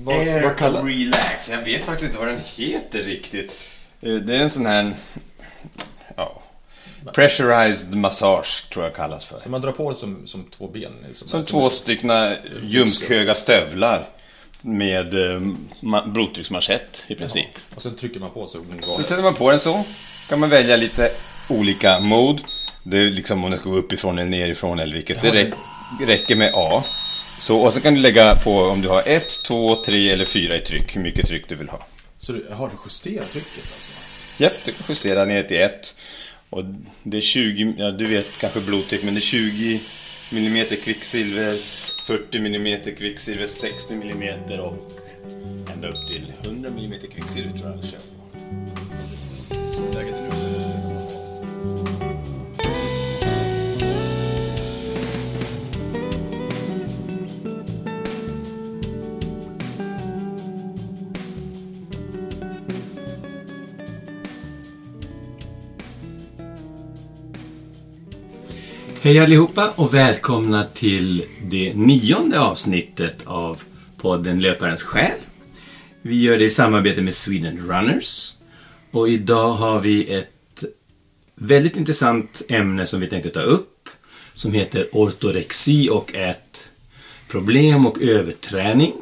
Vad, Air vad kallar... Relax. Jag vet faktiskt inte vad den heter riktigt. Eh, Det är en sån här... Ja. Pressurized massage, tror jag kallas för. Så man drar på som, som två ben? Som, Som två stycken ljumskhöga stövlar med eh, ma- blodtrycksmanschett i princip. Och sen trycker man på så Sen sätter man på den så. kan man välja lite olika mode. Det är liksom om det ska gå uppifrån eller nerifrån eller vilket. Det räck, räcker med A. Så, och så kan du lägga på om du har ett, två, tre eller fyra i tryck. Hur mycket tryck du vill ha. Så du har du justerat trycket alltså? Japp, du kan justera ner till ett. Och det är 20, ja du vet kanske blodtryck, men det är 20 mm kvicksilver, 40 mm kvicksilver, 60 mm och ända upp till 100 mm kvicksilver tror jag Hej allihopa och välkomna till det nionde avsnittet av podden Löparens själ. Vi gör det i samarbete med Sweden Runners. Och idag har vi ett väldigt intressant ämne som vi tänkte ta upp. Som heter ortorexi och ett problem och överträning.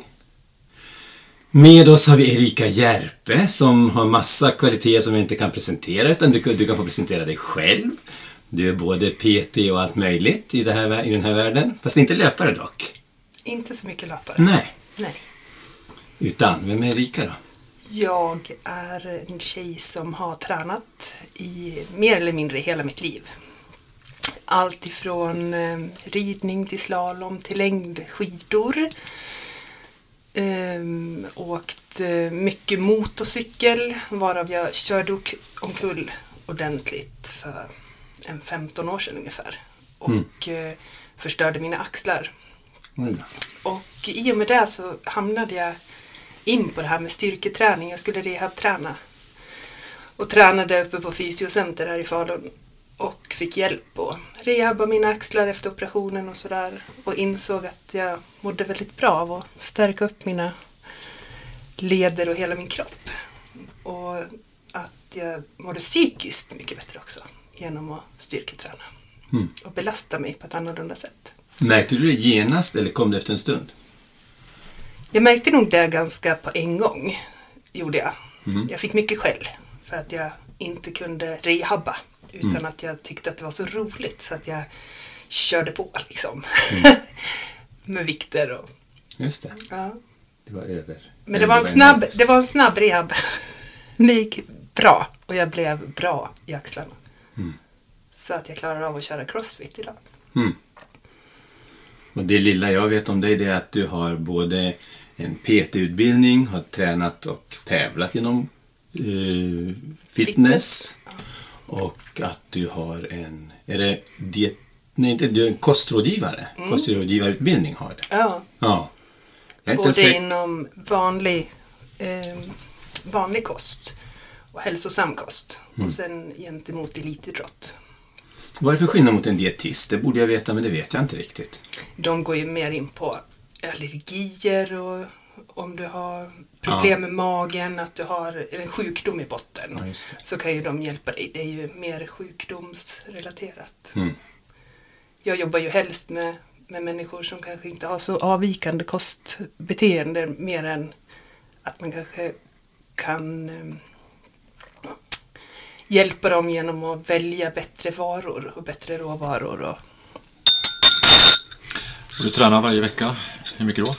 Med oss har vi Erika Järpe som har massa kvaliteter som vi inte kan presentera utan du, du kan få presentera dig själv. Du är både PT och allt möjligt i, här, i den här världen. Fast inte löpare dock. Inte så mycket löpare. Nej. Nej. Utan, vem är Erika då? Jag är en tjej som har tränat i mer eller mindre hela mitt liv. Allt ifrån eh, ridning till slalom till längdskidor. Ehm, åkt eh, mycket motorcykel varav jag körde omkull ordentligt för en 15 år sedan ungefär. Och eh, förstörde mina axlar. Och i och med det så hamnade jag in på det här med styrketräning. Jag skulle rehabträna. Och tränade uppe på fysiocenter här i Falun. Och fick hjälp att rehabba mina axlar efter operationen och sådär. Och insåg att jag mådde väldigt bra av att stärka upp mina leder och hela min kropp. Och att jag mådde psykiskt mycket bättre också genom att styrketräna. Och belasta mig på ett annorlunda sätt. Märkte du det genast eller kom det efter en stund? Jag märkte nog det ganska på en gång, gjorde jag. Jag fick mycket skäll för att jag inte kunde rehabba utan att jag tyckte att det var så roligt så att jag körde på liksom. Med vikter och... Just det. Ja. Det var över. Men det var en snabb, det var en snabb rehab. Det gick bra och jag blev bra i axlarna. Så att jag klarar av att köra crossfit idag. Och det lilla jag vet om dig det är att du har både en PT-utbildning, har tränat och tävlat inom eh, fitness. Och att du har en, är det diet, nej inte du är en kostrådgivare, kostrådgivarutbildning har du. Ja, Ja. Både säker- inom vanlig, eh, vanlig kost och hälsosam kost. Och sen gentemot elitidrott. Vad är det för skillnad mot en dietist? Det borde jag veta, men det vet jag inte riktigt. De går ju mer in på allergier och om du har problem med magen, att du har en sjukdom i botten. Ja, så kan ju de hjälpa dig. Det är ju mer sjukdomsrelaterat. Mm. Jag jobbar ju helst med, med människor som kanske inte har så avvikande kostbeteende mer än att man kanske kan eh, hjälpa dem genom att välja bättre varor och bättre råvaror. Och, Och du tränar varje vecka. Hur mycket då?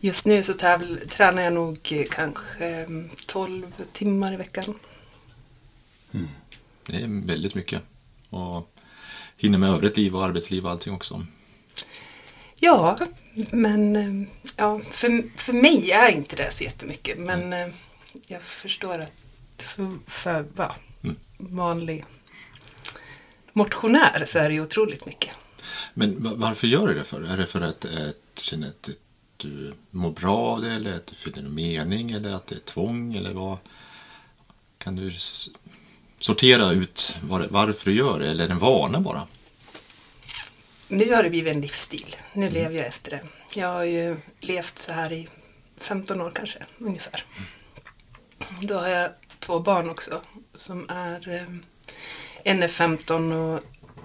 Just nu så tävl, tränar jag nog eh, kanske eh, 12 timmar i veckan. Det är väldigt mycket. Och hinner med övrigt liv och arbetsliv och allting också. Ja, men eh, ja, för, för mig är inte det så jättemycket. Men eh, jag förstår att för, för va, vanlig motionär så är det ju otroligt mycket. Men va- varför gör du det för? Är det för att känna att du mår bra av det eller att du finner en mening eller att det är tvång eller vad? Kan du sortera ut var, varför du gör det eller är det en vana bara? nu har det blivit en livsstil. Nu lever jag efter det. Jag har ju levt så här i 15 år kanske, ungefär. Då har jag två barn också som är eh, en är 15 och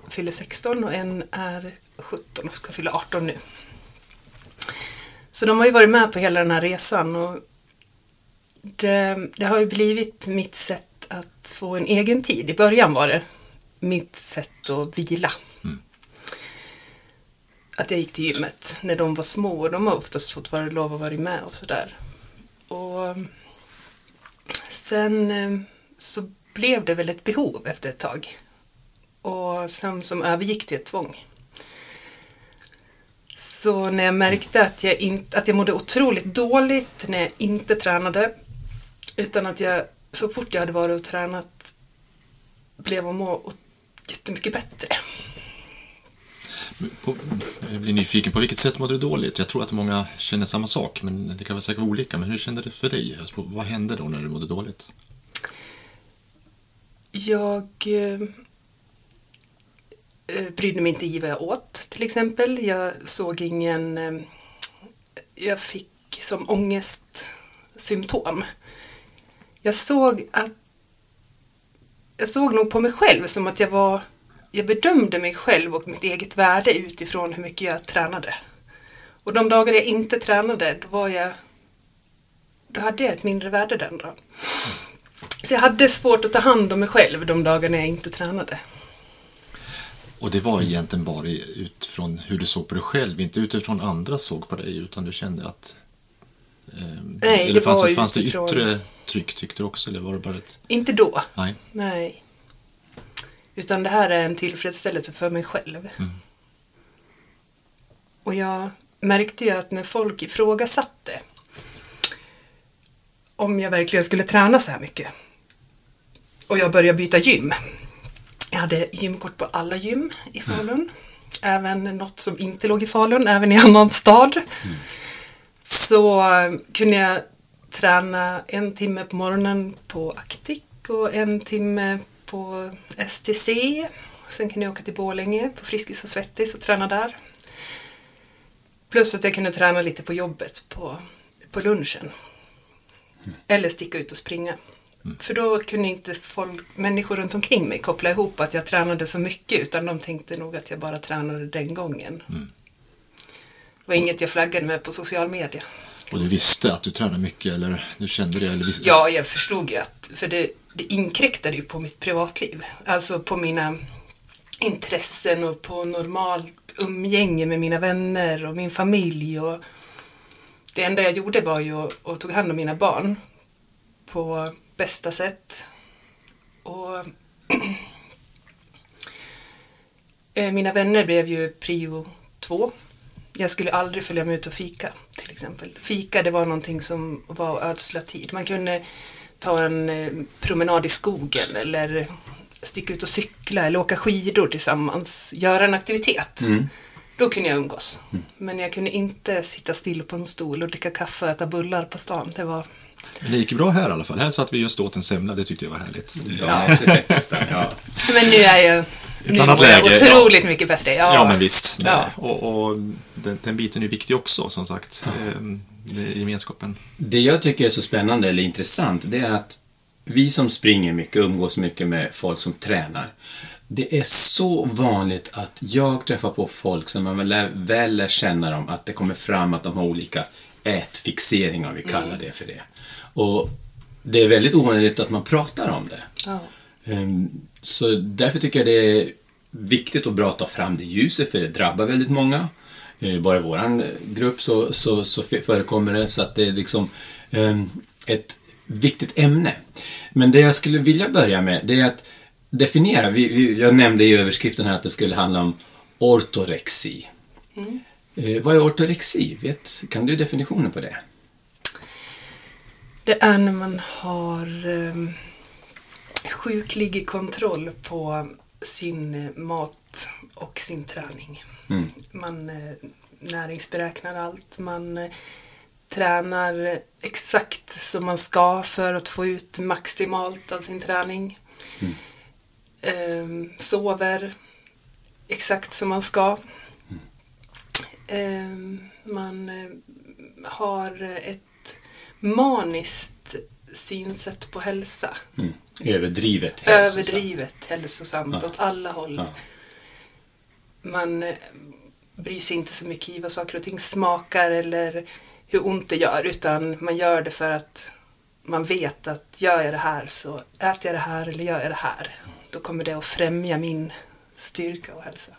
fyller 16 och en är 17 och ska fylla 18 nu. Så de har ju varit med på hela den här resan och det, det har ju blivit mitt sätt att få en egen tid. I början var det mitt sätt att vila. Att jag gick till gymmet när de var små och de har oftast fått vara lov att vara med och sådär. Och sen eh, så blev det väl ett behov efter ett tag. Och sen som övergick till ett tvång. Så när jag märkte att jag, in, att jag mådde otroligt dåligt när jag inte tränade utan att jag så fort jag hade varit och tränat blev att må jättemycket bättre. På, jag blir nyfiken, på vilket sätt mådde du dåligt? Jag tror att många känner samma sak, men det kan vara säkert vara olika. Men hur kände det för dig? Alltså, vad hände då när du mådde dåligt? Jag eh, eh, brydde mig inte i vad jag åt till exempel. Jag såg ingen... Eh, jag fick som ångestsymptom. Jag såg att... Jag såg nog på mig själv som att jag var... Jag bedömde mig själv och mitt eget värde utifrån hur mycket jag tränade. Och de dagar jag inte tränade, då var jag... Då hade jag ett mindre värde den dagen. Så jag hade svårt att ta hand om mig själv de dagarna jag inte tränade. Och det var egentligen bara utifrån hur du såg på dig själv, inte utifrån andra såg på dig, utan du kände att... Eh, Nej, eller det fanns, var fanns det yttre tryck, tyckte du också, eller var det bara ett... Inte då. Nej. Nej. Utan det här är en tillfredsställelse för mig själv. Och jag märkte ju att när folk ifrågasatte om jag verkligen skulle träna så här mycket och jag började byta gym. Jag hade gymkort på alla gym i Falun. Även något som inte låg i Falun, även i annan stad. Så eh, kunde jag träna en timme på morgonen på Actic och en timme på STC. Sen kunde jag åka till Borlänge på Friskis och Svettis och träna där. Plus att jag kunde träna lite på jobbet på, på lunchen. Eller sticka ut och springa. För då kunde inte folk, människor runt omkring mig koppla ihop att jag tränade så mycket utan de tänkte nog att jag bara tränade den gången. Det var inget jag flaggade med på social media. Och du visste att du tränade mycket, eller du kände det? Eller visste... Ja, jag förstod ju att, för det, det inkräktade ju på mitt privatliv. Alltså på mina intressen och på normalt umgänge med mina vänner och min familj. Och det enda jag gjorde var ju att, att tog hand om mina barn på bästa sätt. Och eh, mina vänner blev ju prio två. Jag skulle aldrig följa med ut och fika till exempel. Fika det var någonting som var ödsla tid. Man kunde ta en eh, promenad i skogen eller sticka ut och cykla eller åka skidor tillsammans. Göra en aktivitet. Då kunde jag umgås. Men jag kunde inte sitta still på en stol och dricka kaffe och äta bullar på stan. Det var... Men det gick ju bra här i alla fall. Här satt vi just åt en semla, det tyckte jag var härligt. Ja. Ja. Men nu är jag, nu annat läge, otroligt mycket bättre. Ja, Ja, men visst. Ja. Och, och den, den biten är viktig också, som sagt. Ehm, det är gemenskapen. Det jag tycker är så spännande eller intressant, det är att vi som springer mycket, umgås mycket med folk som tränar. Det är så vanligt att jag träffar på folk som man väl, väl lär känna dem, att det kommer fram att de har olika ätfixeringar, om vi kallar det för det. Och det är väldigt ovanligt att man pratar om det. Ehm, Så därför tycker jag det är viktigt och bra att ta fram det ljuset, för det drabbar väldigt många. Eh, Bara i vår grupp så, så, så förekommer det, så att det är liksom ehm, ett viktigt ämne. Men det jag skulle vilja börja med, det är att definiera. Vi, vi, jag nämnde i överskriften här att det skulle handla om ortorexi. Eh, vad är ortorexi? Vet, kan du definitionen på det? Det är när man har um, sjuklig kontroll på sin eh, mat och sin träning. Man eh, näringsberäknar allt, man eh, tränar exakt som man ska för att få ut maximalt av sin träning. Ehm, sover exakt som man ska. eh, man eh, har ett maniskt synsätt på hälsa. Mm. Överdrivet hälsosamt. Överdrivet hälsosamt Ja. åt alla håll. Ja. Man eh, bryr sig inte så mycket i vad saker och ting smakar eller hur ont det gör utan man gör det för att man vet att gör jag det här så äter jag det här eller gör jag det här. Då kommer det att främja min styrka och hälsa.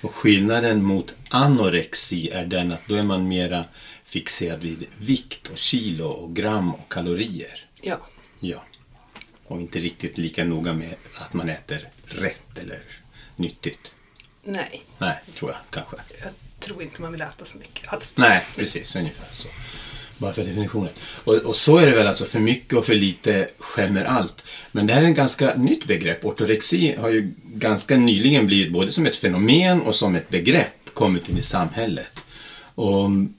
Och skillnaden mot anorexi är den att då är man mera fixerad vid vikt och kilo och gram och kalorier. Ja, Ja. Och inte riktigt lika noga med att man äter rätt eller nyttigt. nej. Nej, tror jag kanske. Jag tror inte man vill äta så mycket alls. Nej, precis. Ungefär så. Bara för definitionen. Och, och så är det väl alltså, för mycket och för lite skämmer allt. Men det här är ett ganska nytt begrepp. Ortorexi har ju ganska nyligen blivit både som ett fenomen och som ett begrepp kommit in i samhället. Och mm,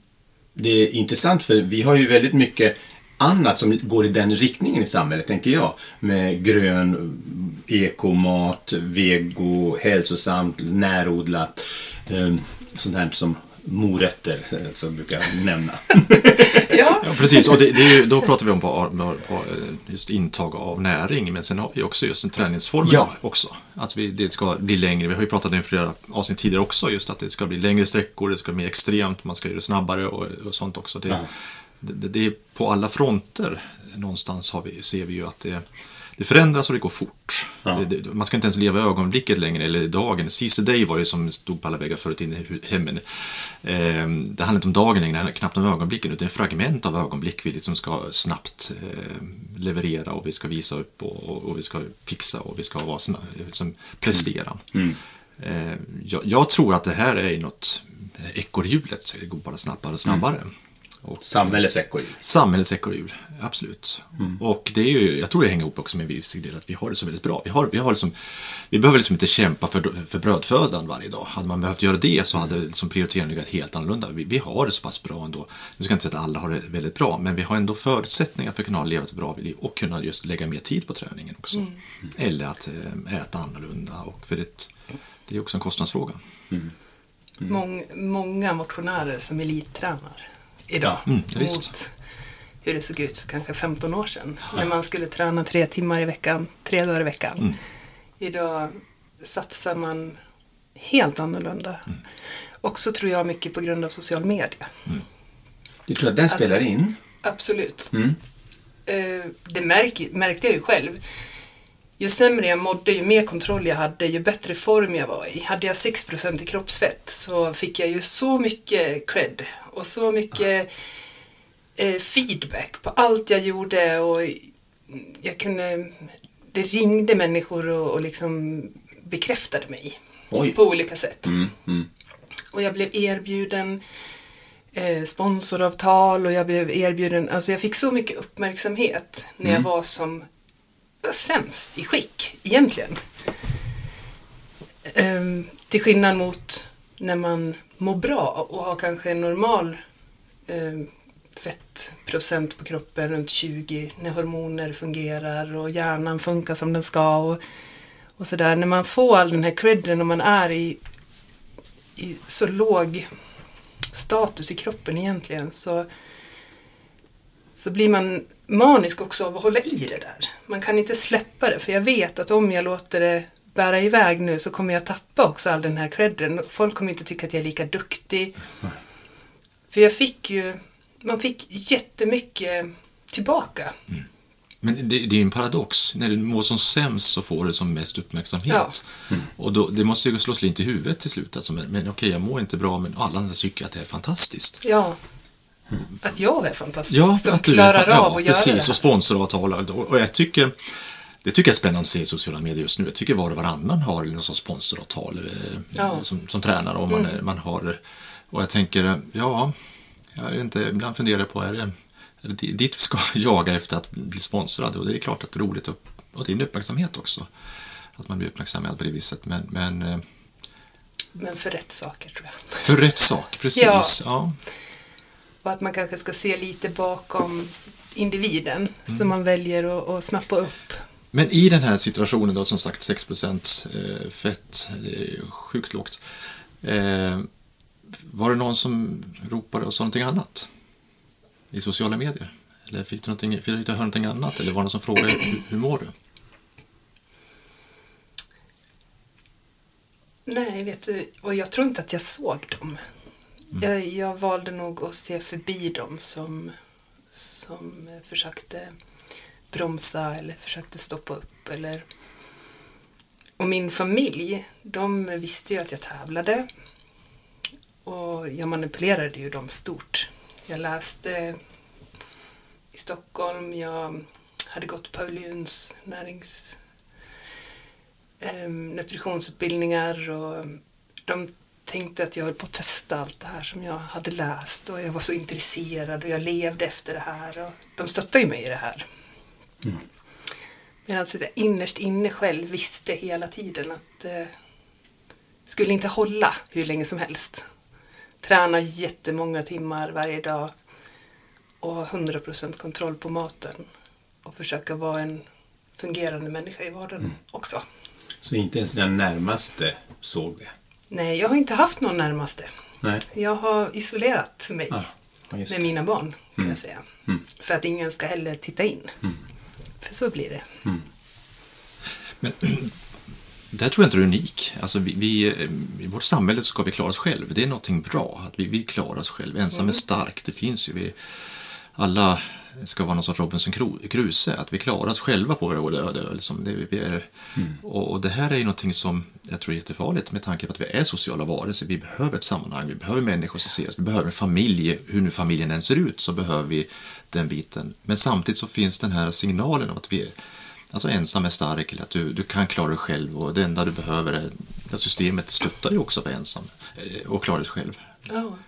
det är intressant för vi har ju väldigt mycket annat som går i den riktningen i samhället, tänker jag. Med grön mm, ekomat, vego, hälsosamt, närodlat, eh, sånt här som morötter, eh, som brukar nämna. Ja, Ja, precis. Och det, det är ju, då pratar vi om på, på eh, just intag av näring, men sen har vi också just en träningsform Ja. också. Att vi, det ska bli längre. Vi har ju pratat om i flera avsnitt tidigare också, just att det ska bli längre sträckor, det ska bli mer extremt, man ska göra det snabbare och, och sånt också. Det, Ja. det, det, det är på alla fronter någonstans har vi, ser vi ju att det, det förändras och det går fort. Ja. Det, det, man ska inte ens leva i ögonblicket längre, eller dagen. The day var det som stod på alla väggar förut inne i hemmen. Ehm, det handlar inte om dagen längre, knappt om ögonblicken, utan det är fragment av ögonblick vi liksom ska snabbt eh, leverera och vi ska visa upp och, och, och vi ska fixa och vi ska vara sna, liksom prestera. Eh, jag, jag tror att det här är något ekorrhjulet, det går bara snabbare och snabbare. Och, Samhällets ekorrhjul. Samhällets ekorrhjul, absolut. Och det är ju, jag tror det hänger ihop också med en viss del att vi har det så väldigt bra. Vi, har, vi, har liksom, vi behöver liksom inte kämpa för, för brödfödan varje dag. Hade man behövt göra det så hade liksom prioriteringen legat helt annorlunda. Vi, vi har det så pass bra ändå. Nu ska jag inte säga att alla har det väldigt bra, men vi har ändå förutsättningar för att kunna leva ett bra liv och kunna just lägga mer tid på träningen också. Eller att eh, äta annorlunda. Och för det, det är också en kostnadsfråga. mång, många motionärer som elittränar idag. Ja, mm, mot hur det såg ut för kanske 15 år sedan. När man skulle träna tre timmar i veckan, tre dagar i veckan. Mm. Idag satsar man helt annorlunda. Mm. Också tror jag mycket på grund av social media. Du tror att den spelar in? Absolut. Mm. Eh, det märk, märkte jag ju själv. Ju sämre jag mådde, ju mer kontroll jag hade, ju bättre form jag var i. Hade jag 6% i kroppsfett så fick jag ju så mycket cred och så mycket eh, feedback på allt jag gjorde och jag kunde, det ringde människor och, och liksom bekräftade mig Oj. på olika sätt. Mm, mm. Och jag blev erbjuden eh, sponsoravtal och jag blev erbjuden, alltså jag fick så mycket uppmärksamhet när jag var som sämst i skick egentligen. Ehm, till skillnad mot när man mår bra och har kanske en normal eh, fettprocent på kroppen runt 20 när hormoner fungerar och hjärnan funkar som den ska och, och sådär. När man får all den här credden och man är i, i så låg status i kroppen egentligen så, så blir man manisk också av att hålla i det där. Man kan inte släppa det för jag vet att om jag låter det bära iväg nu så kommer jag tappa också all den här credden. Folk kommer inte tycka att jag är lika duktig. För jag fick ju, man fick jättemycket tillbaka. Men det, det är ju en paradox. När du mår som sämst så får du som mest uppmärksamhet. Ja. Och då, det måste ju slå slint i huvudet till slut. Alltså, men men okej, jag mår inte bra, men alla andra tycker att det är fantastiskt. Ja. Att jag är fantastisk Ja, som att du klarar ja, av att göra det precis, här. och sponsoravtal. Och och jag tycker det tycker jag är spännande att se i sociala medier just nu. Jag tycker var och varannan har någon sorts sponsoravtal eh, Ja. Mm. som, som tränare. Och man, är- man har, och jag tänker, ja, jag vet inte, ibland funderar jag på, är det, är det di- dit vi ska jaga efter att bli sponsrad? Och det är klart att det är roligt och, och det är en uppmärksamhet också. Att man blir uppmärksammad på det viset. Men, men eh, Men för rätt saker tror jag. för rätt sak, precis. Ja. Ja. Och att man kanske ska se lite bakom individen Mm. som man väljer att, att snappa upp. Men i den här situationen då, som sagt 6% eh, fett, det är ju sjukt lågt. Eh, var det någon som ropade och sa någonting annat? I sociala medier? Eller fick du, någonting, fick du höra någonting annat? Eller var det någon som frågade hur, hur mår du? Nej, vet du, och jag tror inte att jag såg dem. Mm. Jag, jag valde nog att se förbi dem som, som försökte bromsa eller försökte stoppa upp. Eller... Och min familj, de visste ju att jag tävlade. Och jag manipulerade ju dem stort. Jag läste i Stockholm, jag hade gått Pauluns närings eh, nutritionsutbildningar och de tänkte att jag höll på att testa allt det här som jag hade läst och jag var så intresserad och jag levde efter det här och de stöttade ju mig i det här. Mm. Medan jag innerst inne själv visste hela tiden att eh, skulle inte hålla hur länge som helst. Träna jättemånga timmar varje dag och ha 100% kontroll på maten och försöka vara en fungerande människa i vardagen mm. också. Så inte ens den närmaste såg det? Nej, jag har inte haft någon närmaste. Nej. Jag har isolerat mig Ah, med mina barn, kan Mm. jag säga. Mm. För att ingen ska heller titta in. Mm. För så blir det. Men där tror jag inte du är unik. Alltså vi, vi, eh, I vårt samhälle ska vi klara oss själva. Det är någonting bra. Att vi, vi klarar oss själva. Ensam är stark. Det finns ju. Vi, alla ska vara någon sorts Robinson Cru- Crusoe. Att vi klarar oss själva på vårt öde. Liksom det, vi är, och, och det här är ju någonting som jag tror är jättefarligt med tanke på att vi är sociala varelser. Vi behöver ett sammanhang. Vi behöver människor som ser oss. Vi behöver en familj. Hur nu familjen än ser ut så behöver vi den biten. Men samtidigt så finns den här signalen om att vi är Alltså ensam är stark, eller att du, du kan klara dig själv och det enda du behöver är att systemet stöttar ju också för ensam eh, och klara dig själv. Ja.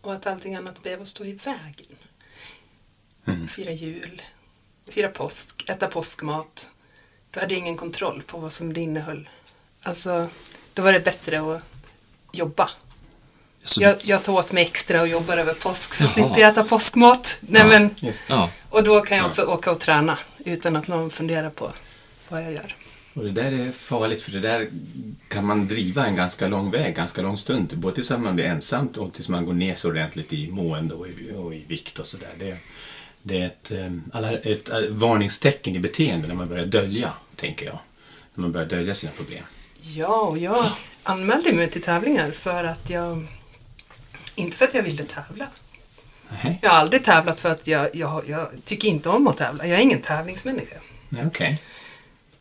Och att allting annat behöver stå i vägen. Mm. Fira jul, fira påsk, äta påskmat. Du hade ingen kontroll på vad som det innehöll. Alltså, då var det bättre att jobba. Alltså, Jag, jag tar åt mig extra och jobbar över påsk så Jaha. slipper jag äta påskmat. Nej, Ja, men, Just det. ja, och då kan jag Ja. också åka och träna utan att någon funderar på vad jag gör. Och det där är farligt för det där kan man driva en ganska lång väg, ganska lång stund. Både tills man blir ensamt och tills man går ner så ordentligt i mående och i, och i vikt och sådär. Det, är ett, eh, alla, ett eh, varningstecken i beteende när man börjar dölja, tänker jag. När man börjar dölja sina problem. Ja, och jag anmälde mig till tävlingar för att jag... Inte för att jag ville tävla. Nej, Jag har aldrig tävlat för att jag, jag, jag tycker inte om att tävla. Jag är ingen tävlingsmänniska. Nej okej.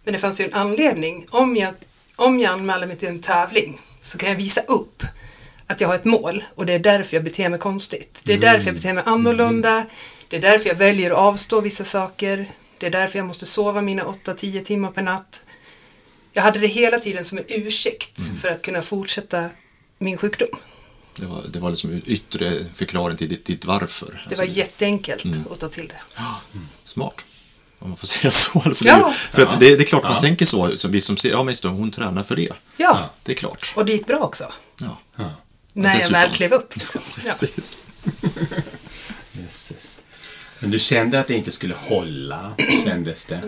Men det fanns ju en anledning. Om jag, om jag anmäler mig till en tävling så kan jag visa upp att jag har ett mål och det är därför jag beter mig konstigt. Det är därför jag beter mig annorlunda. Det är därför jag väljer att avstå vissa saker. Det är därför jag måste sova mina 8-10 timmar per natt. Jag hade det hela tiden som en ursäkt för att kunna fortsätta min sjukdom. det var, det var liksom en yttre förklaring till ditt, ditt varför. Det Alltså, var jätteenkelt att ta till det. ja, Smart. Om man får säga så. Alltså, Ja. det, för att det, det är klart man Ja. tänker så, som vi som ser, ja men just det, hon tränar för det. Ja, Det är klart. och det gick bra också. Ja, Ja. När jag väl klev upp. Liksom. Ja. precis. Jösses. Men du kände att det inte skulle hålla, kändes det.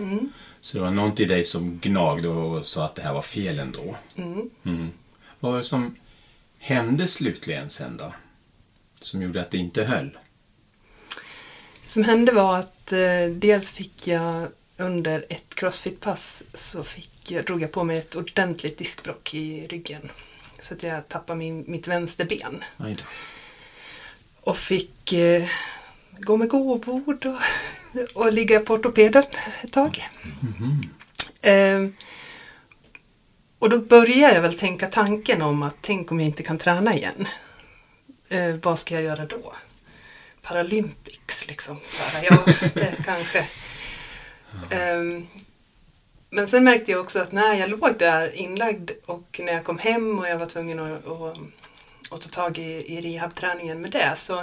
Så det var något i dig som gnagde och sa att det här var fel ändå. Mm. Vad var det som hände slutligen sen då? Som gjorde att det inte höll? Det som hände var att eh, dels fick jag under ett crossfit-pass så fick jag, drog jag på mig ett ordentligt diskbråck i ryggen. Så att jag tappade min, mitt vänsterben. Och fick eh, gå med gåbord och, och ligga på ortopeden ett tag. Eh, och då började jag väl tänka tanken om att tänk om jag inte kan träna igen. Eh, vad ska jag göra då? Paralympics liksom. Så här, ja, det kanske. Ehm, men sen märkte jag också att när jag låg där inlagd och när jag kom hem och jag var tvungen att, att, att ta tag i, i rehabträningen med det så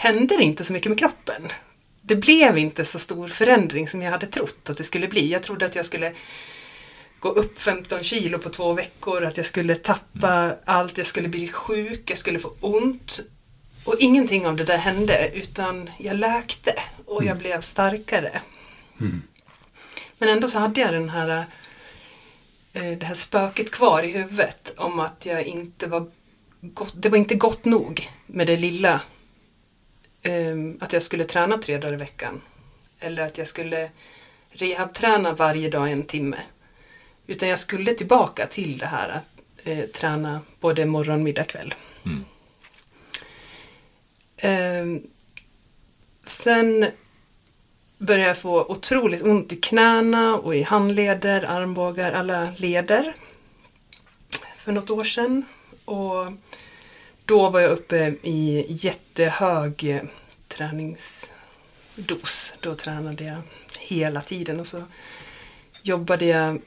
hände det inte så mycket med kroppen. Det blev inte så stor förändring som jag hade trott att det skulle bli. Jag trodde att jag skulle gå upp 15 kilo på två veckor, att jag skulle tappa allt, jag skulle bli sjuk, jag skulle få ont. Och ingenting av det där hände, utan jag läkte och jag blev starkare. Men ändå så hade jag den här, eh, det här spöket kvar i huvudet om att jag inte var gott, det var inte gott nog med det lilla. Ehm, att jag skulle träna tre dagar i veckan. Eller att jag skulle rehabträna varje dag en timme. Utan jag skulle tillbaka till det här att eh, träna både morgon, middag, kväll. Ehm, sen började jag få otroligt ont i knäna och i handleder, armbågar, alla leder för något år sedan. Och då var jag uppe i jättehög eh, träningsdos. Då tränade jag hela tiden och så jobbade jag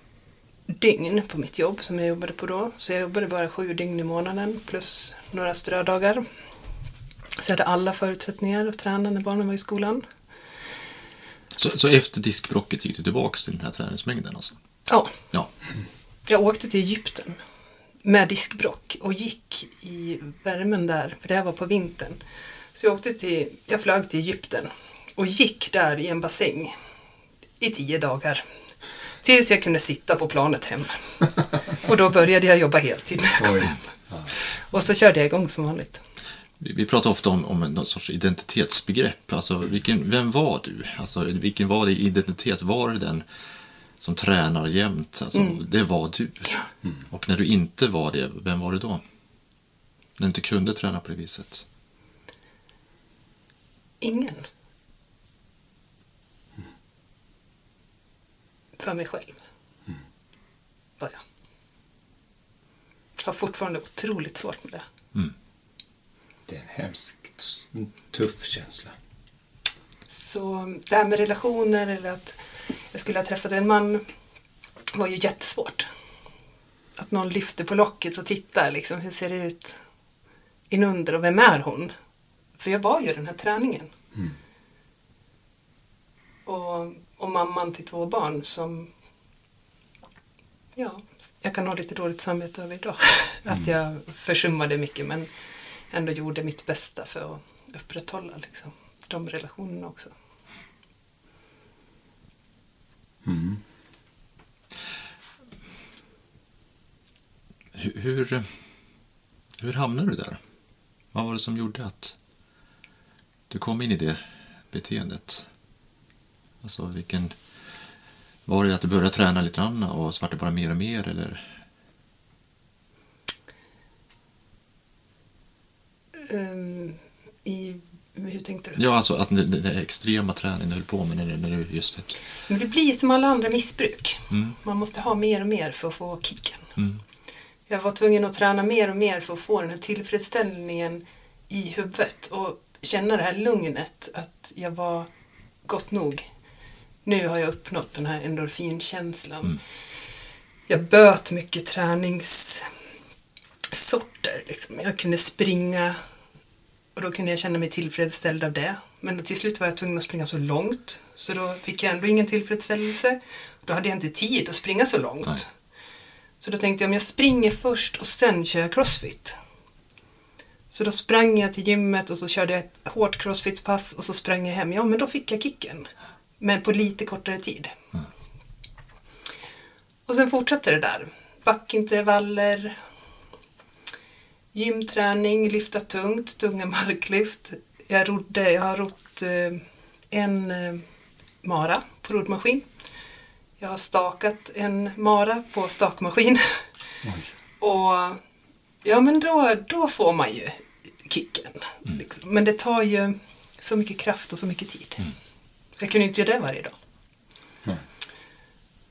dygn på mitt jobb som jag jobbade på då. Så jag jobbade bara sju dygn i månaden plus några strödagar. Så jag hade alla förutsättningar att träna när barnen var i skolan. Så, så efter diskbrocket gick du tillbaks till den här träningsmängden alltså? Ja, Ja. jag åkte till Egypten med diskbrock och gick i värmen där, för det här var på vintern. Så jag åkte till, jag flög till Egypten och gick där i en bassäng i tio dagar. Tills jag kunde sitta på planet hem. Och då började jag jobba heltid när jag kom hem. Och så körde jag igång som vanligt. Vi, vi pratar ofta om, om någon sorts identitetsbegrepp. Alltså, vilken, vem var du? Alltså, vilken var din identitet? Var det den som tränar jämt? Alltså, Det var du. Mm. Och när du inte var det, vem var du då? När du inte kunde träna på det viset? Ingen. För mig själv. Var jag. Har fortfarande otroligt svårt med det. Det är en hemskt tuff känsla. Så det här med relationer eller att jag skulle ha träffat en man var ju jättesvårt. Att någon lyfter på locket och tittar liksom, hur ser det ut inunder och vem är hon? För jag var ju den här träningen. Och, och mamman till två barn som ja, jag kan ha lite dåligt samvete över idag. Att jag försummade mycket men ändå gjorde mitt bästa för att upprätthålla liksom, de relationerna också. Hur, hur, hur hamnade du där? Vad var det som gjorde att du kom in i det beteendet? Alltså vilken... Var det att du började träna lite grann och så vart det bara mer och mer eller? Um, I, hur tänkte du? Ja, alltså att den extrema träningen du höll på med när, du- när du just det. Men det blir som alla andra missbruk. Man måste ha mer och mer för att få kicken. Mm. Jag var tvungen att träna mer och mer för att få den här tillfredsställningen i huvudet och känna det här lugnet att jag var gott nog. Nu har jag uppnått den här endorfinkänslan. Jag böt mycket träningssorter. Liksom. Jag kunde springa och då kunde jag känna mig tillfredsställd av det. Men till slut var jag tvungen att springa så långt så då fick jag ändå ingen tillfredsställelse. Då hade jag inte tid att springa så långt. Nej. Så då tänkte jag om jag springer först och sen kör jag crossfit. Så då sprang jag till gymmet och så körde jag ett hårt crossfit-pass och så sprang jag hem. Ja, men då fick jag kicken. Men på lite kortare tid. Och sen fortsatte det där. Backintervaller, gymträning, lyfta tungt, tunga marklyft. Jag, rodde, jag har rott eh, en eh, mara på roddmaskin. Jag har stakat en mara på stakmaskin. Och ja, men då, då får man ju kicken. Liksom. Men det tar ju så mycket kraft och så mycket tid. Jag kunde inte göra det varje dag.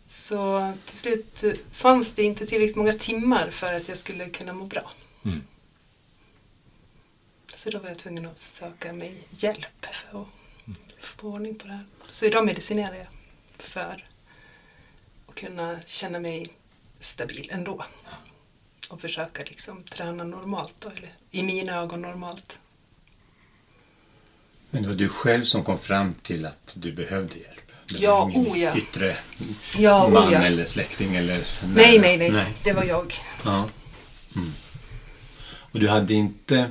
Så till slut eh, fanns det inte tillräckligt många timmar för att jag skulle kunna må bra. Mm. Så då var jag tvungen att söka mig hjälp för att få ordning på det här. Så idag medicinerar jag för att kunna känna mig stabil ändå. Och försöka liksom träna normalt då, eller i mina ögon normalt. Men det var du själv som kom fram till att du behövde hjälp? Det var Ja, ingen oh ja. Yttre Ja, man oh ja. eller släkting eller... Nej, nej, nej, nej. Det var jag. Ja. Mm. Och du hade inte...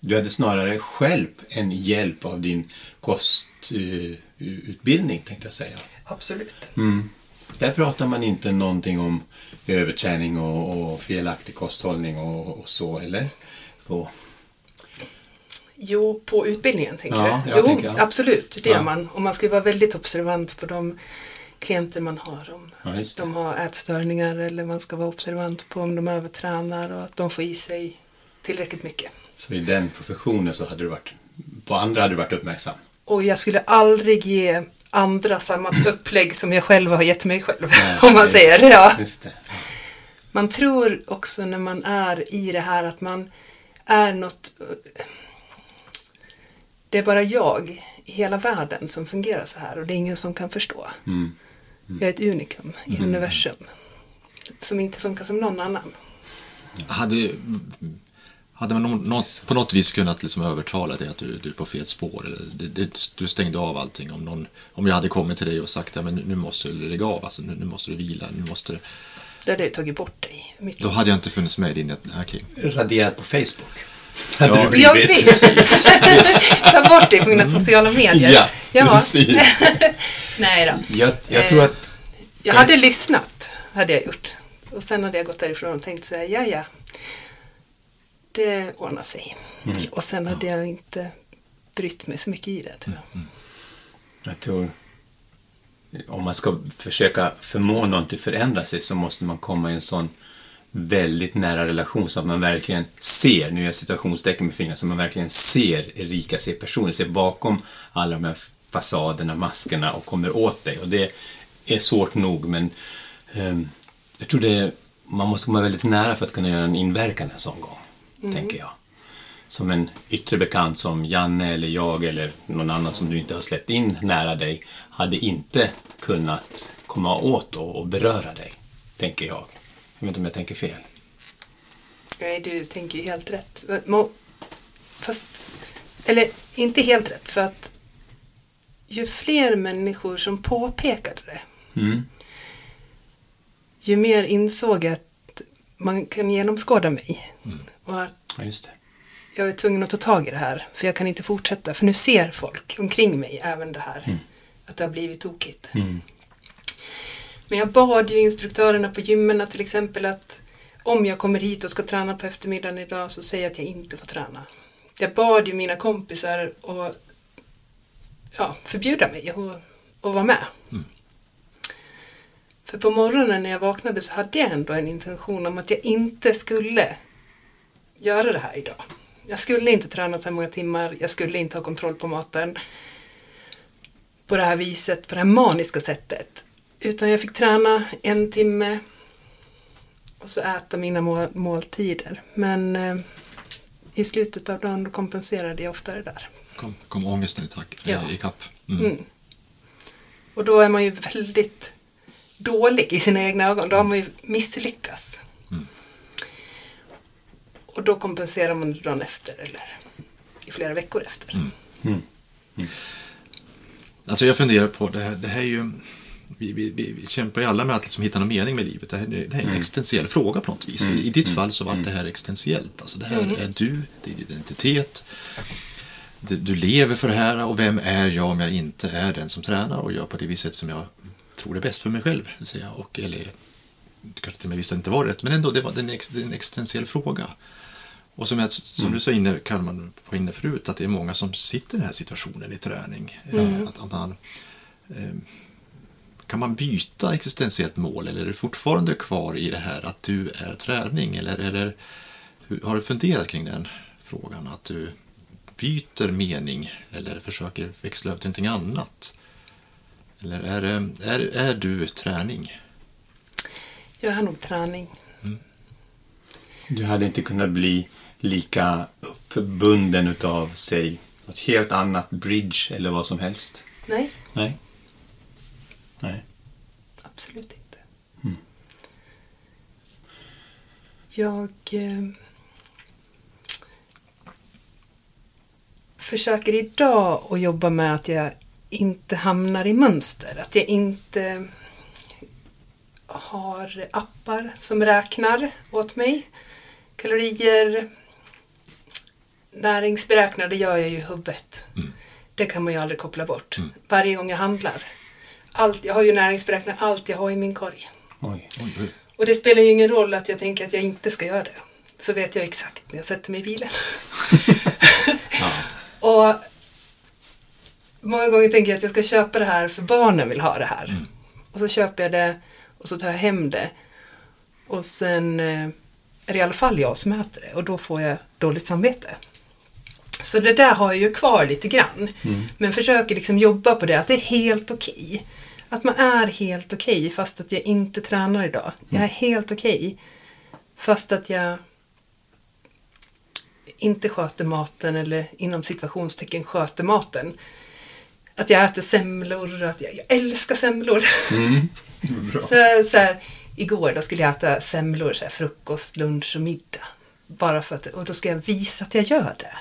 Du hade snarare själv en hjälp av din kostutbildning, tänkte jag säga. Absolut. Mm. Där pratar man inte någonting om överträning och, och felaktig kosthållning och, och så, eller? på? Jo, på utbildningen tänker Ja, du? jag Jo, tänker, ja. absolut, det Ja. gör man. Och man ska vara väldigt observant på de klienter man har. Om Ja, de har ätstörningar eller man ska vara observant på om de övertränar och att de får i sig tillräckligt mycket. Så i den professionen så hade du varit, på andra hade du varit uppmärksam? Och jag skulle aldrig ge andra samma upplägg som jag själv har gett mig själv. Nej, om man just säger det. Ja. Just det. Man tror också när man är i det här att man är något... Det är bara jag i hela världen som fungerar så här och det är ingen som kan förstå. Mm. Jag är ett unikum i universum som inte funkar som någon annan. Hade, hade man nå- något, på något vis kunnat liksom övertala dig att du, du är på fel spår? Eller det, det, du stängde av allting. Om, någon, om jag hade kommit till dig och sagt att nu, nu måste du lägga av, alltså, nu, nu måste du vila, nu måste du... Det hade jag tagit bort dig. Mitt Då hade jag inte funnits med i din... Okej. Raderat på Facebook? Ja, Hade du Jag blivit? vet! Ta bort det på mina sociala medier. Ja, Ja. precis. Nej då. Jag, jag tror Eh, att... Jag hade lyssnat, hade jag gjort. Och sen hade jag gått därifrån och tänkt så här, ja ja, det ordnar sig. Mm. Och sen hade jag inte brytt mig så mycket i det, tror jag. Jag tror om man ska försöka förmå någon att förändra sig så måste man komma i en sån väldigt nära relation så att man verkligen ser, nu gör jag situationstecken med fingrarna, så man verkligen ser Erika, ser personen, ser bakom alla de här fasaderna, maskerna och kommer åt dig. Och det är svårt nog men ehm, jag tror det, man måste komma väldigt nära för att kunna göra en inverkan en sån gång, tänker jag som en yttre bekant som Janne eller jag eller någon annan som du inte har släppt in nära dig hade inte kunnat komma åt och, beröra dig, tänker jag. Jag vet inte om jag tänker fel. Nej, du tänker ju helt rätt. Fast, eller inte helt rätt, för att ju fler människor som påpekade det, Mm. ju mer insåg jag att man kan genomskåda mig. Och att Ja, jag är tvungen att ta tag i det här, för jag kan inte fortsätta. För nu ser folk omkring mig även det här, att det har blivit tokigt. Mm. Men jag bad ju instruktörerna på gymmen till exempel att om jag kommer hit och ska träna på eftermiddagen idag så säg att jag inte får träna. Jag bad ju mina kompisar att ja, förbjuda mig att, vara med. För på morgonen när jag vaknade så hade jag ändå en intention om att jag inte skulle göra det här idag. Jag skulle inte träna så här många timmar, jag skulle inte ha kontroll på maten på det här viset, på det här maniska sättet. Utan jag fick träna en timme och så äta mina må- måltider. Men eh, i slutet av dagen då kompenserade jag ofta det där. Kom, kom ångesten i, tack, Ja. i kapp. Mm. Mm. Och då är man ju väldigt dålig i sina egna ögon. Då har man ju misslyckats. Och då kompenserar man det dagen efter eller i flera veckor efter. Alltså jag funderar på det här, det här är ju... Vi, vi, vi, vi kämpar ju alla med att liksom hitta någon mening med livet. Det här, det här är en existentiell fråga på något vis. I, I ditt fall så var det här existentiellt. Alltså det här är du, det är din identitet. Du, du lever för det här och vem är jag om jag inte är den som tränar och gör på det viset som jag tror är bäst för mig själv. vill säga. Och, eller, det kanske till och med visste inte var rätt, men ändå, det var det en, ex, det en existentiell fråga. Och som, jag, som du sa inne, Kalman var inne förut, att det är många som sitter i den här situationen i träning. Eh, Att, att man, eh, kan man byta existentiellt mål eller är du fortfarande kvar i det här att du är träning? Eller, eller har du funderat kring den frågan? Att du byter mening eller försöker växla över till någonting annat? Eller är, det- är, är du träning? Jag har nog träning. Du hade inte kunnat bli lika uppbunden utav, säg, något helt annat bridge eller vad som helst. Nej, Nej. Nej. absolut inte. Jag eh, försöker idag att jobba med att jag inte hamnar i mönster. Att jag inte har appar som räknar åt mig. Kalorier, näringsberäknare, det gör jag ju i huvudet. Det kan man ju aldrig koppla bort. Varje gång jag handlar. Allt, jag har ju näringsberäknat allt jag har i min korg. Oj. Oj, oj. Och det spelar ju ingen roll att jag tänker att jag inte ska göra det. så vet jag exakt när jag sätter mig i bilen. och många gånger tänker jag att jag ska köpa det här för barnen vill ha det här. Och så köper jag det och så tar jag hem det. Och sen eh, är det i alla fall jag som äter det och då får jag dåligt samvete. Så det där har jag ju kvar lite grann. Men försöker liksom jobba på det, att det är helt okej. Att man är helt okej fast att jag inte tränar idag. Jag är helt okej fast att jag inte sköter maten eller inom situationstecken sköter maten. Att jag äter semlor och att jag, jag älskar semlor. så, så här, igår då skulle jag äta semlor, så här, frukost, lunch och middag. Bara för att, och då ska jag visa att jag gör det.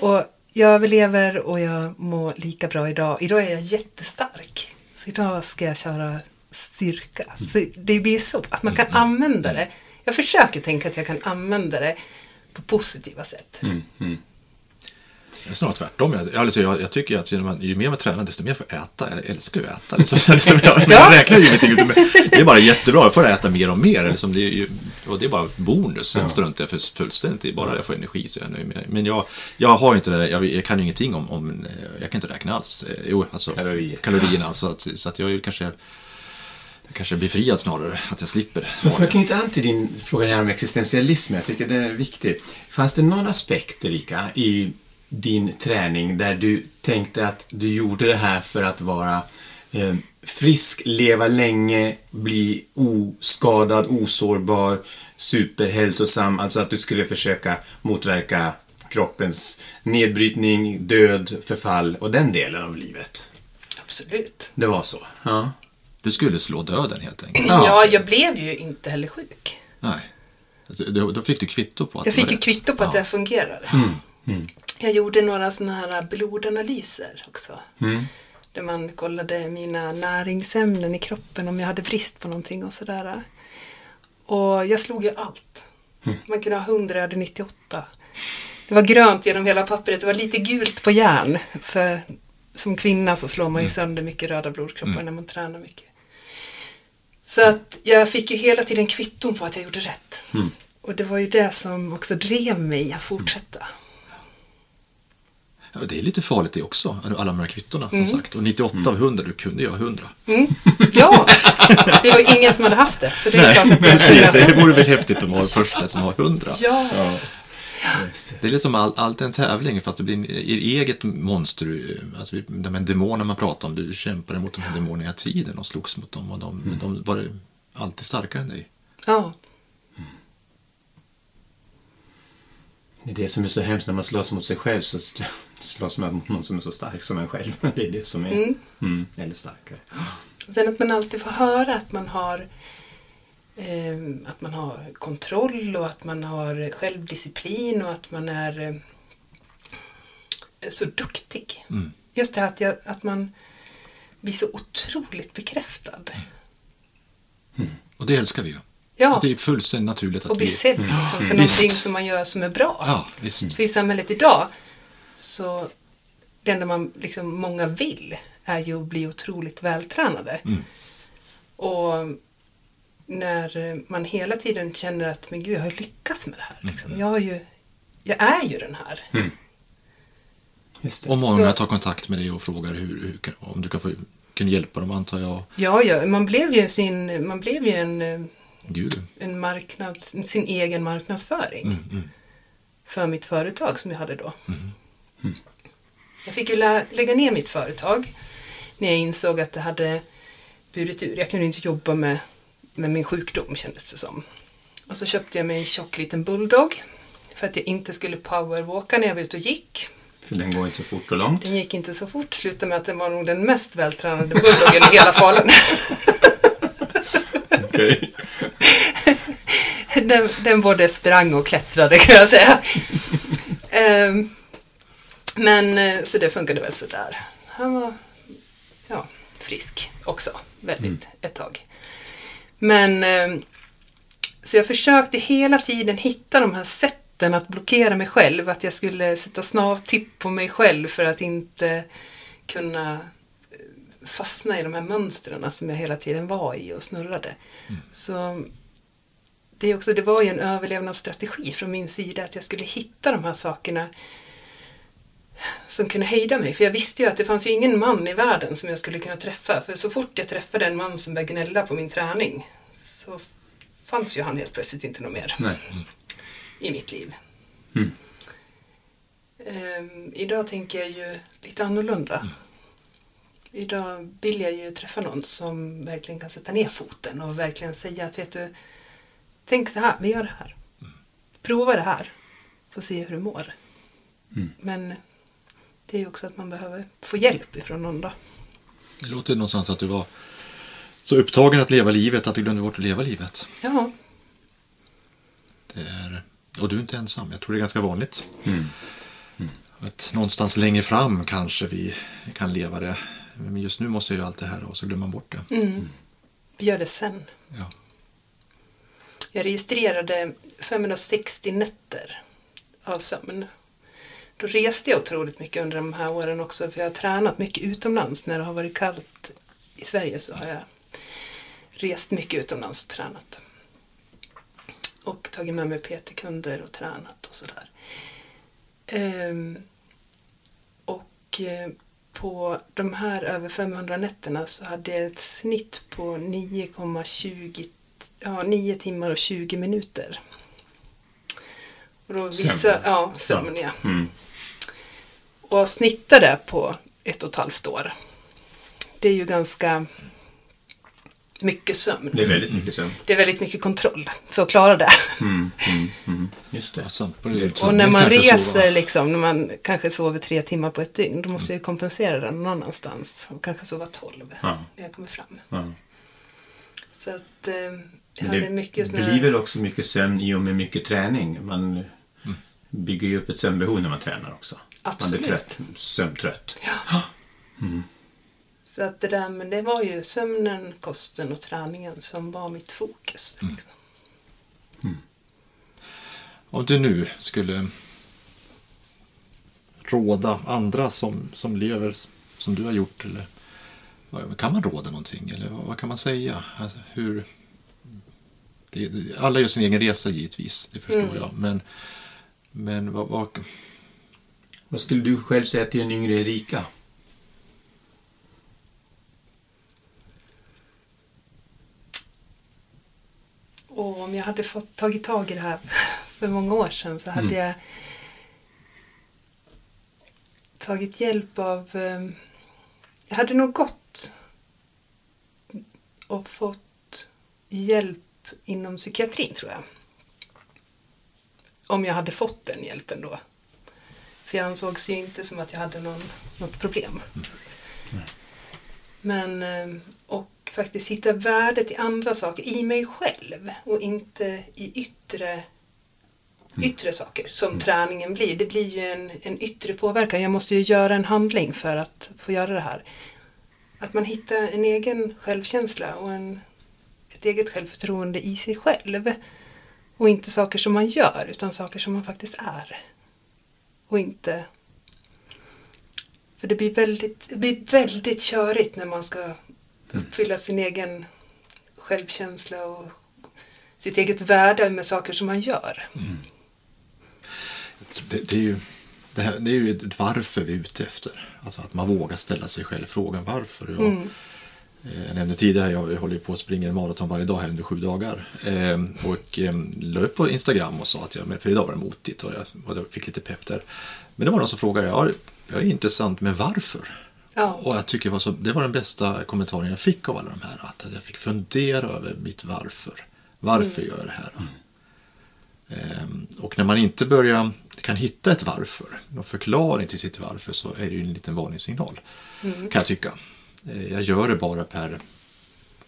Och jag överlever och jag mår lika bra idag. Idag är jag jättestark. Så idag ska jag köra styrka. Så det blir så att man kan använda det. Jag försöker tänka att jag kan använda det på positiva sätt. Det är snarare tvärtom. Jag, alltså, jag, jag tycker att ju, man, ju mer man tränar, desto mer får jag äta. Jag älskar ju att äta. Liksom, liksom, jag, jag räknar ju ingenting. Det är bara jättebra. Jag får äta mer och mer. Liksom, det, är ju, och det är bara bonus. Sen struntar jag för fullständigt i bara jag får energi. Så jag är nöjd med det. Men jag, jag har inte det jag, jag kan ju ingenting om, om... Jag kan inte räkna alls. Eh, Jo, alltså Kalorier. kalorierna. Alltså, att, så att jag är kanske... Kanske är befriad snarare, att jag slipper. Men får jag det. knyta an till din fråga om existentialism? Jag tycker det är viktigt. Fanns det någon aspekt, Erika, i din träning där du tänkte att du gjorde det här för att vara eh, frisk, leva länge, bli oskadad, osårbar, superhälsosam, alltså att du skulle försöka motverka kroppens nedbrytning, död, förfall och den delen av livet? Absolut. Det var så? Ja. Du skulle slå döden helt enkelt. Ja. Ja, jag blev ju inte heller sjuk. Nej. Alltså, Då, fick du kvitto på att Jag det var fick ju rätt. kvitto på att ja. det fungerade. Jag gjorde några sådana här blodanalyser också. Där man kollade mina näringsämnen i kroppen, om jag hade brist på någonting och sådär. Och jag slog ju allt. Man kunde ha 100, jag hade 98. Det var grönt genom hela pappret, det var lite gult på järn. För som kvinna så slår man ju sönder mycket röda blodkroppar när man tränar mycket. Så att jag fick ju hela tiden kvitton på att jag gjorde rätt. Och det var ju det som också drev mig att fortsätta. Ja, det är lite farligt det också, alla de här kvittona Mm. som sagt. Och 98 av 100, du kunde ju ha 100. Ja, det var ingen som hade haft det. Så det är klart att precis. Det vore väl häftigt att vara första som har 100. Ja, Det är liksom all, allt en tävling, fast det blir en- er eget monster. Alltså, de här demonerna man pratar om, du kämpade mot de här demonerna tiden och slogs mot dem. Och de, men de var alltid starkare än dig. ja. Det är det som är så hemskt när man slåss mot sig själv så slåss man mot någon som är så stark som en själv. Det är det som är... Mm. eller starkare. Och Sen att man alltid får höra att man har eh, att man har kontroll och att man har självdisciplin och att man är eh, så duktig. Just det här att, jag, att man blir så otroligt bekräftad. Och det älskar vi ju. Ja, Att Det är fullständigt naturligt att och bli vi... sedd liksom, för Visst. någonting som man gör som är bra. Ja, visst. För i samhället idag så det enda man liksom många vill är ju att bli otroligt vältränade. Och när man hela tiden känner att men gud, jag har lyckats med det här. Liksom. Jag, har ju, jag är ju den här. Just det. Och många Så- tar kontakt med dig och frågar hur, hur, om du kan, få, kan hjälpa dem, antar jag. Ja, ja, man blev ju, sin, man blev ju en, eh, Gud. en marknads, sin egen marknadsföring för mitt företag som jag hade då. Jag fick ju lä- lägga ner mitt företag när jag insåg att det hade burit ur. Jag kunde inte jobba med, med min sjukdom kändes det som. Och så köpte jag mig en tjock liten bulldog för att jag inte skulle powerwalka när jag var ute och gick. För den går inte så fort och långt. Den gick inte så fort, slutade med att den var nog den mest vältränade bulldoggen i hela Falun. Okej. den, den både sprang och klättrade kan jag säga. Ehm, men eh, så det funkade väl sådär. Han var ja, frisk också, väldigt ett tag. Men ehm, så jag försökte hela tiden hitta de här sätten att blockera mig själv, att jag skulle sätta snavtipp på mig själv för att inte kunna fastna i de här mönstren som jag hela tiden var i och snurrade. Så det, är också, det var ju en överlevnadsstrategi från min sida att jag skulle hitta de här sakerna som kunde hejda mig. För jag visste ju att det fanns ju ingen man i världen som jag skulle kunna träffa. För så fort jag träffade en man som började gnälla på min träning så fanns ju han helt plötsligt inte något mer Nej. i mitt liv. Mm. Ehm, idag tänker jag ju lite annorlunda. Idag vill jag ju träffa någon som verkligen kan sätta ner foten och verkligen säga att vet du, tänk så här, vi gör det här. Prova det här, får se hur du mår. Men det är ju också att man behöver få hjälp ifrån någon då. Det låter någonstans att du var så upptagen att leva livet att du glömde bort att leva livet. Ja, Det är, och du är inte ensam. Jag tror det är ganska vanligt. Mm. Att någonstans längre fram kanske vi kan leva det. Men just nu måste jag göra allt det här och så glömmer man bort det. vi gör det sen. Ja. Jag registrerade 560 nätter av sömn. Då reste jag otroligt mycket under de här åren också för jag har tränat mycket utomlands. När det har varit kallt i Sverige så har jag rest mycket utomlands och tränat. Och tagit med mig PT-kunder och tränat och sådär. Ehm, och eh, på de här över 500 nätterna så hade jag ett snitt på 9,20 ja, 9 timmar och 20 minuter. Och då vissa, Sömn. Ja, sömn ja. Mm. Och snitta det på ett och ett halvt år. Det är ju ganska mycket sömn. Det är väldigt mycket sömn. Det är väldigt mycket kontroll för att klara det. Mm, mm, mm. Just det. Alltså, Och när man reser, liksom, när man kanske sover tre timmar på ett dygn, då måste jag kompensera det någon annanstans. Och kanske sova tolv Ja. när jag kommer fram. Ja. Så att eh, jag hade det mycket såna blir väl också mycket sömn i och med mycket träning. Man Mm. bygger ju upp ett sömnbehov när man tränar också. Absolut. Man blir trött, sömntrött. Så att det där, men det var ju sömnen, kosten och träningen som var mitt fokus. Mm. Liksom. Om du nu skulle råda andra som, som lever som du har gjort, eller kan man råda någonting? Eller vad, vad kan man säga? Alltså, hur, det, alla gör sin egen resa givetvis, det förstår jag. Men, men vad, vad, Vad skulle du själv säga till en yngre Erika? Och om jag hade fått tagit tag i det här för många år sedan så hade jag tagit hjälp av... eh, Jag hade nog gått och fått hjälp inom psykiatrin tror jag. Om jag hade fått den hjälpen då. För jag ansågs ju inte som att jag hade någon, något problem. Men, eh, faktiskt hitta värdet i andra saker, i mig själv och inte i yttre, yttre saker som träningen blir. Det blir ju en, en yttre påverkan. Jag måste ju göra en handling för att få göra det här. Att man hittar en egen självkänsla och en, ett eget självförtroende i sig själv. Och inte saker som man gör, utan saker som man faktiskt är. Och inte... För det blir väldigt, det blir väldigt körigt när man ska uppfylla sin egen självkänsla och sitt eget värde med saker som man gör. det, det, är ju, det, här, det är ju ett varför vi är ute efter. Alltså att man vågar ställa sig själv frågan varför. Jag, Mm. eh, jag nämnde tidigare, jag, håller på att springa maraton varje dag här under sju dagar. Eh, och eh, la upp på Instagram och sa att jag, för idag var det motigt och jag, och jag fick lite pepp där. Men det var någon som frågade, ja, det är intressant, men varför? Ja. Och jag tycker det var, så, det var den bästa kommentaren jag fick av alla de här. Att jag fick fundera över mitt varför. Varför gör jag det här? Ehm, Och när man inte börjar, kan hitta ett varför, någon förklaring till sitt varför, så är det ju en liten varningssignal. Kan jag tycka. Eh, Jag gör det bara per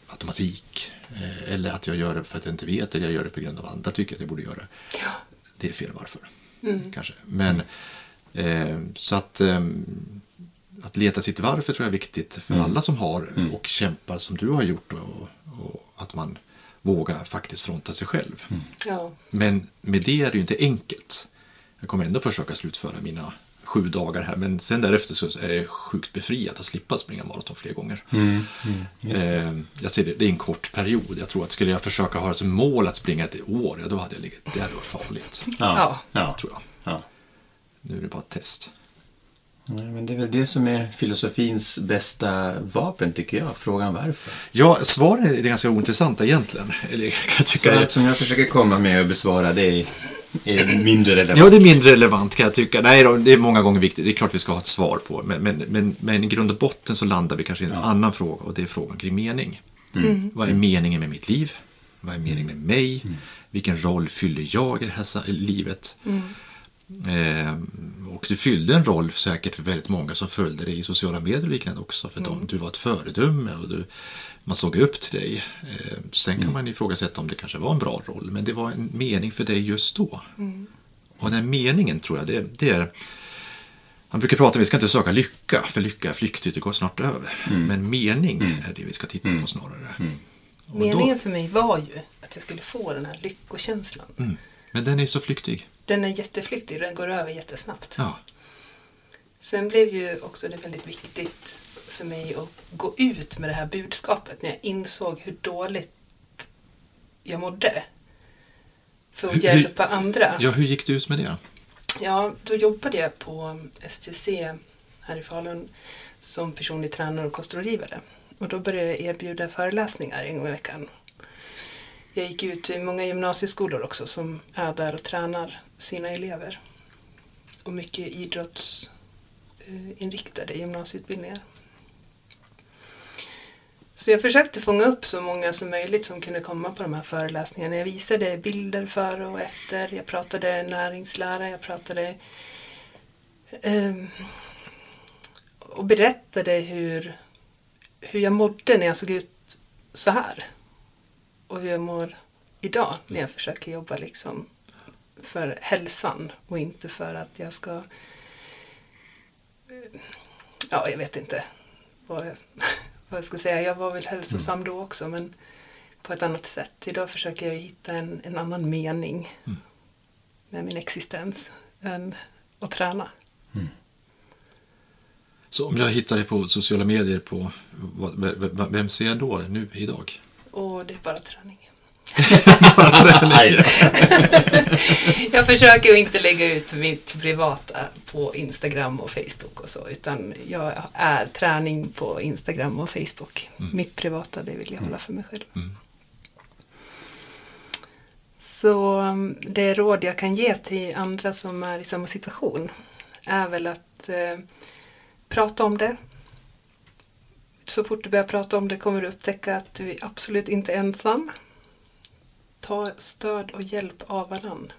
automatik. eh, Eller att jag gör det för att jag inte vet, eller jag gör det på grund av andra tycker att jag borde göra det. Ja. Det är fel varför. Kanske. Men eh, så att eh, att leta sitt varför tror jag är viktigt för alla som har och kämpar som du har gjort och, och att man vågar faktiskt fronta sig själv. Ja. Men med det är det ju inte enkelt. Jag kommer ändå försöka slutföra mina sju dagar här, men sen därefter så är jag sjukt befriad att slippa springa maraton fler gånger. Eh, jag ser det, det är en kort period. Jag tror att skulle jag försöka ha som mål att springa ett år, ja, då hade jag legat, det hade varit farligt, Ja. ja. tror jag. ja. Nu är det bara ett test. Nej, men det är väl det som är filosofins bästa vapen, tycker jag. Frågan varför. Ja, svaren är ganska ointressanta egentligen. Eller, kan jag tycka. Svaret som jag försöker komma med och besvara, det är, är mindre relevant. Ja, det är mindre relevant kan jag tycka. Nej, då, det är många gånger viktigt. Det är klart vi ska ha ett svar på. Men, men, men, men i grund och botten så landar vi kanske i en annan fråga och det är frågan kring mening. Vad är meningen med mitt liv? Vad är meningen med mig? Vilken roll fyller jag i det här livet? Eh, och du fyllde en roll säkert för väldigt många som följde dig i sociala medier och liknande också. För de, du var ett föredöme och du, man såg upp till dig. Eh, sen kan man ifrågasätta om det kanske var en bra roll, men det var en mening för dig just då. Och den meningen tror jag, det, det är man brukar prata om att vi ska inte söka lycka, för lycka är flyktigt, det går snart över. Men mening är det vi ska titta på snarare. Och då- Meningen för mig var ju att jag skulle få den här lyckokänslan. Mm. Men den är så flyktig. Den är jätteflyktig, den går över jättesnabbt. Ja. Sen blev ju också det väldigt viktigt för mig att gå ut med det här budskapet när jag insåg hur dåligt jag mådde. För att Hur- hur- hjälpa andra. ja, hur gick det ut med det? Ja, då jobbade jag på STC här i Falun som personlig tränare och kostrådgivare. Och då började jag erbjuda föreläsningar en gång i veckan. Jag gick ut till många gymnasieskolor också som är där och tränar sina elever. Och mycket idrottsinriktade gymnasieutbildningar. Så jag försökte fånga upp så många som möjligt som kunde komma på de här föreläsningarna. Jag visade bilder före och efter. Jag pratade näringslära, jag pratade eh, och berättade hur, hur jag mådde när jag såg ut så här. Och hur jag mår idag när jag försöker jobba liksom för hälsan och inte för att jag ska ja, jag vet inte vad jag, vad jag ska säga. Jag var väl hälsosam då också men på ett annat sätt. Idag försöker jag hitta en, en annan mening med min existens än att träna. Så om jag hittar dig på sociala medier, på vem ser jag då nu idag? Och det är bara träning. Jag försöker ju inte lägga ut mitt privata på Instagram och Facebook och så, utan jag är träning på Instagram och Facebook. Mitt privata, det vill jag hålla för mig själv. Så um, det råd jag kan ge till andra som är i samma situation är väl att eh, prata om det. Så fort du börjar prata om det kommer du upptäcka att du är absolut inte ensam. Ta stöd och hjälp av varandra.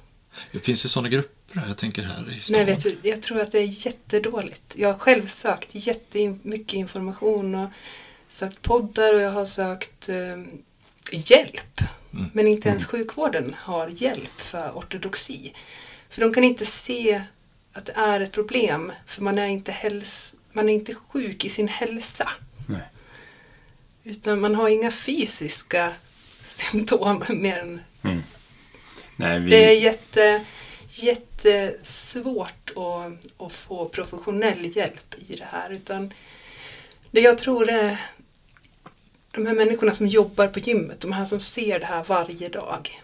Finns det sådana grupper? Jag tänker här i stan. Nej, vet du, jag tror att det är jättedåligt. Jag har själv sökt jättemycket information och sökt poddar och jag har sökt eh, hjälp. Men inte ens sjukvården har hjälp för ortodoxi. För de kan inte se att det är ett problem, för man är inte, häls man är inte sjuk i sin hälsa. Nej. Utan man har inga fysiska symptom mer än Nej, vi... det är jätte, jättesvårt att, att få professionell hjälp i det här. Utan det jag tror är de här människorna som jobbar på gymmet, de här som ser det här varje dag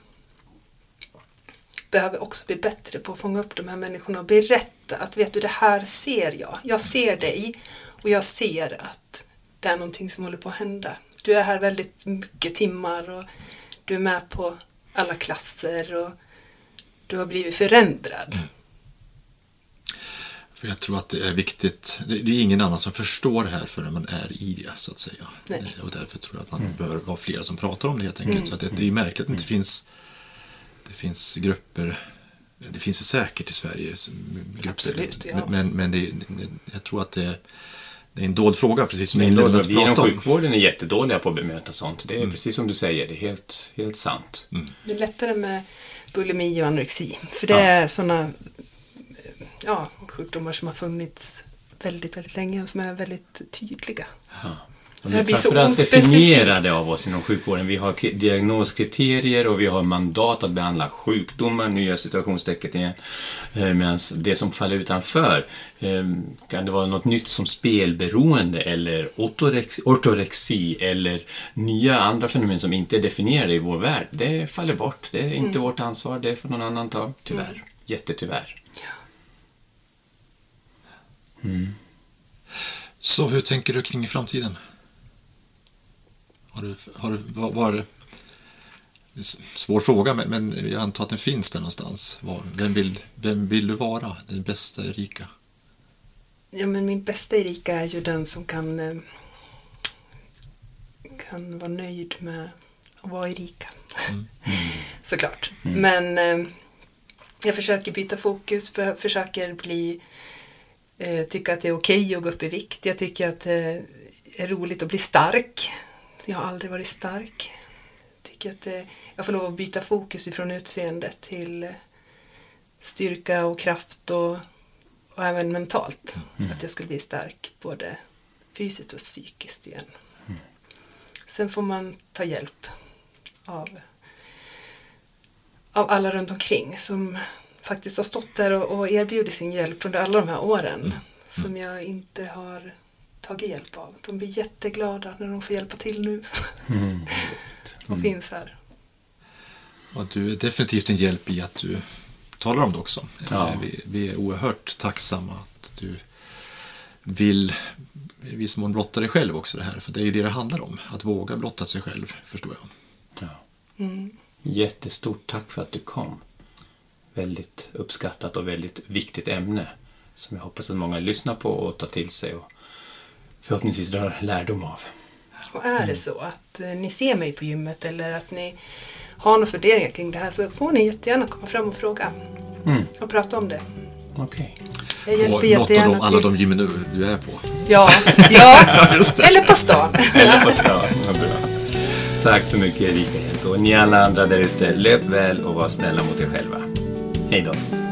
behöver också bli bättre på att fånga upp de här människorna och berätta att vet du, det här ser jag. Jag ser dig och jag ser att det är någonting som håller på att hända. Du är här väldigt mycket timmar och du är med på alla klasser och du har blivit förändrad. För jag tror att det är viktigt. Det är ingen annan som förstår det här förrän man är i det, så att säga. Nej. Och därför tror jag att man bör vara flera som pratar om det helt enkelt. Så att det, det är ju märkligt att det inte finns, det finns grupper, det finns det säkert i Sverige, som- grupper. Absolut, ja. Men, men det, det, jag tror att det, det är en dold fråga, precis som jag inledde med att vi inom prata om. sjukvården är jättedåliga på att bemöta sånt. Det är precis som du säger, det är helt, helt sant. Det är lättare med bulimi och anorexi. För det Ja. är sådana ja, sjukdomar som har funnits väldigt, väldigt länge och som är väldigt tydliga. Ja. De är framförallt definierade av oss inom sjukvården. Vi har diagnoskriterier och vi har mandat att behandla sjukdomar, nya situationstecken igen. Eh, Medan det som faller utanför, eh, kan det vara något nytt som spelberoende eller ortorex- ortorexi eller nya andra fenomen som inte är definierade i vår värld. Det faller bort. Det är inte vårt ansvar, det får någon annan ta. Tyvärr. Jättetyvärr. Så hur tänker du kring framtiden? Har du, har du, var, var, svår fråga, men, men jag antar att den finns där någonstans. Var, vem, vill, vem vill du vara? Den bästa Erika? Ja, men min bästa Erika är ju den som kan, eh, kan vara nöjd med att vara Erika. Såklart. Men eh, jag försöker byta fokus, försöker bli eh, tycka att det är okej att gå upp i vikt. Jag tycker att det är roligt att bli stark. Jag har aldrig varit stark. Jag tycker att eh, jag får lov att byta fokus ifrån utseende till eh, styrka och kraft och, och även mentalt. Att jag ska bli stark både fysiskt och psykiskt igen. Sen får man ta hjälp av, av alla runt omkring som faktiskt har stått där och, och erbjudit sin hjälp under alla de här åren som jag inte har tagit hjälp av. De blir jätteglada när de får hjälpa till nu och finns här. Och du är definitivt en hjälp i att du talar om det också. Ja. Eh, Vi, vi är oerhört tacksamma att du vill i viss mån blotta dig själv också det här. För det är ju det det handlar om. Att våga blotta sig själv, förstår jag. Ja. Mm. Jättestort tack för att du kom. Väldigt uppskattat och väldigt viktigt ämne som jag hoppas att många lyssnar på och tar till sig och förhoppningsvis drar lärdom av. Och är det så att eh, ni ser mig på gymmet eller att ni har några funderingar kring det här så får ni jättegärna komma fram och fråga Mm. och prata om det. Okej. Jag Och hjälper något av de, alla de gymmen du, du är på. Ja, ja. Just det. eller på stan. Eller på stan. Vad bra. Tack så mycket Erika. Och ni alla andra där ute, löp väl och var snälla mot er själva. Hej då.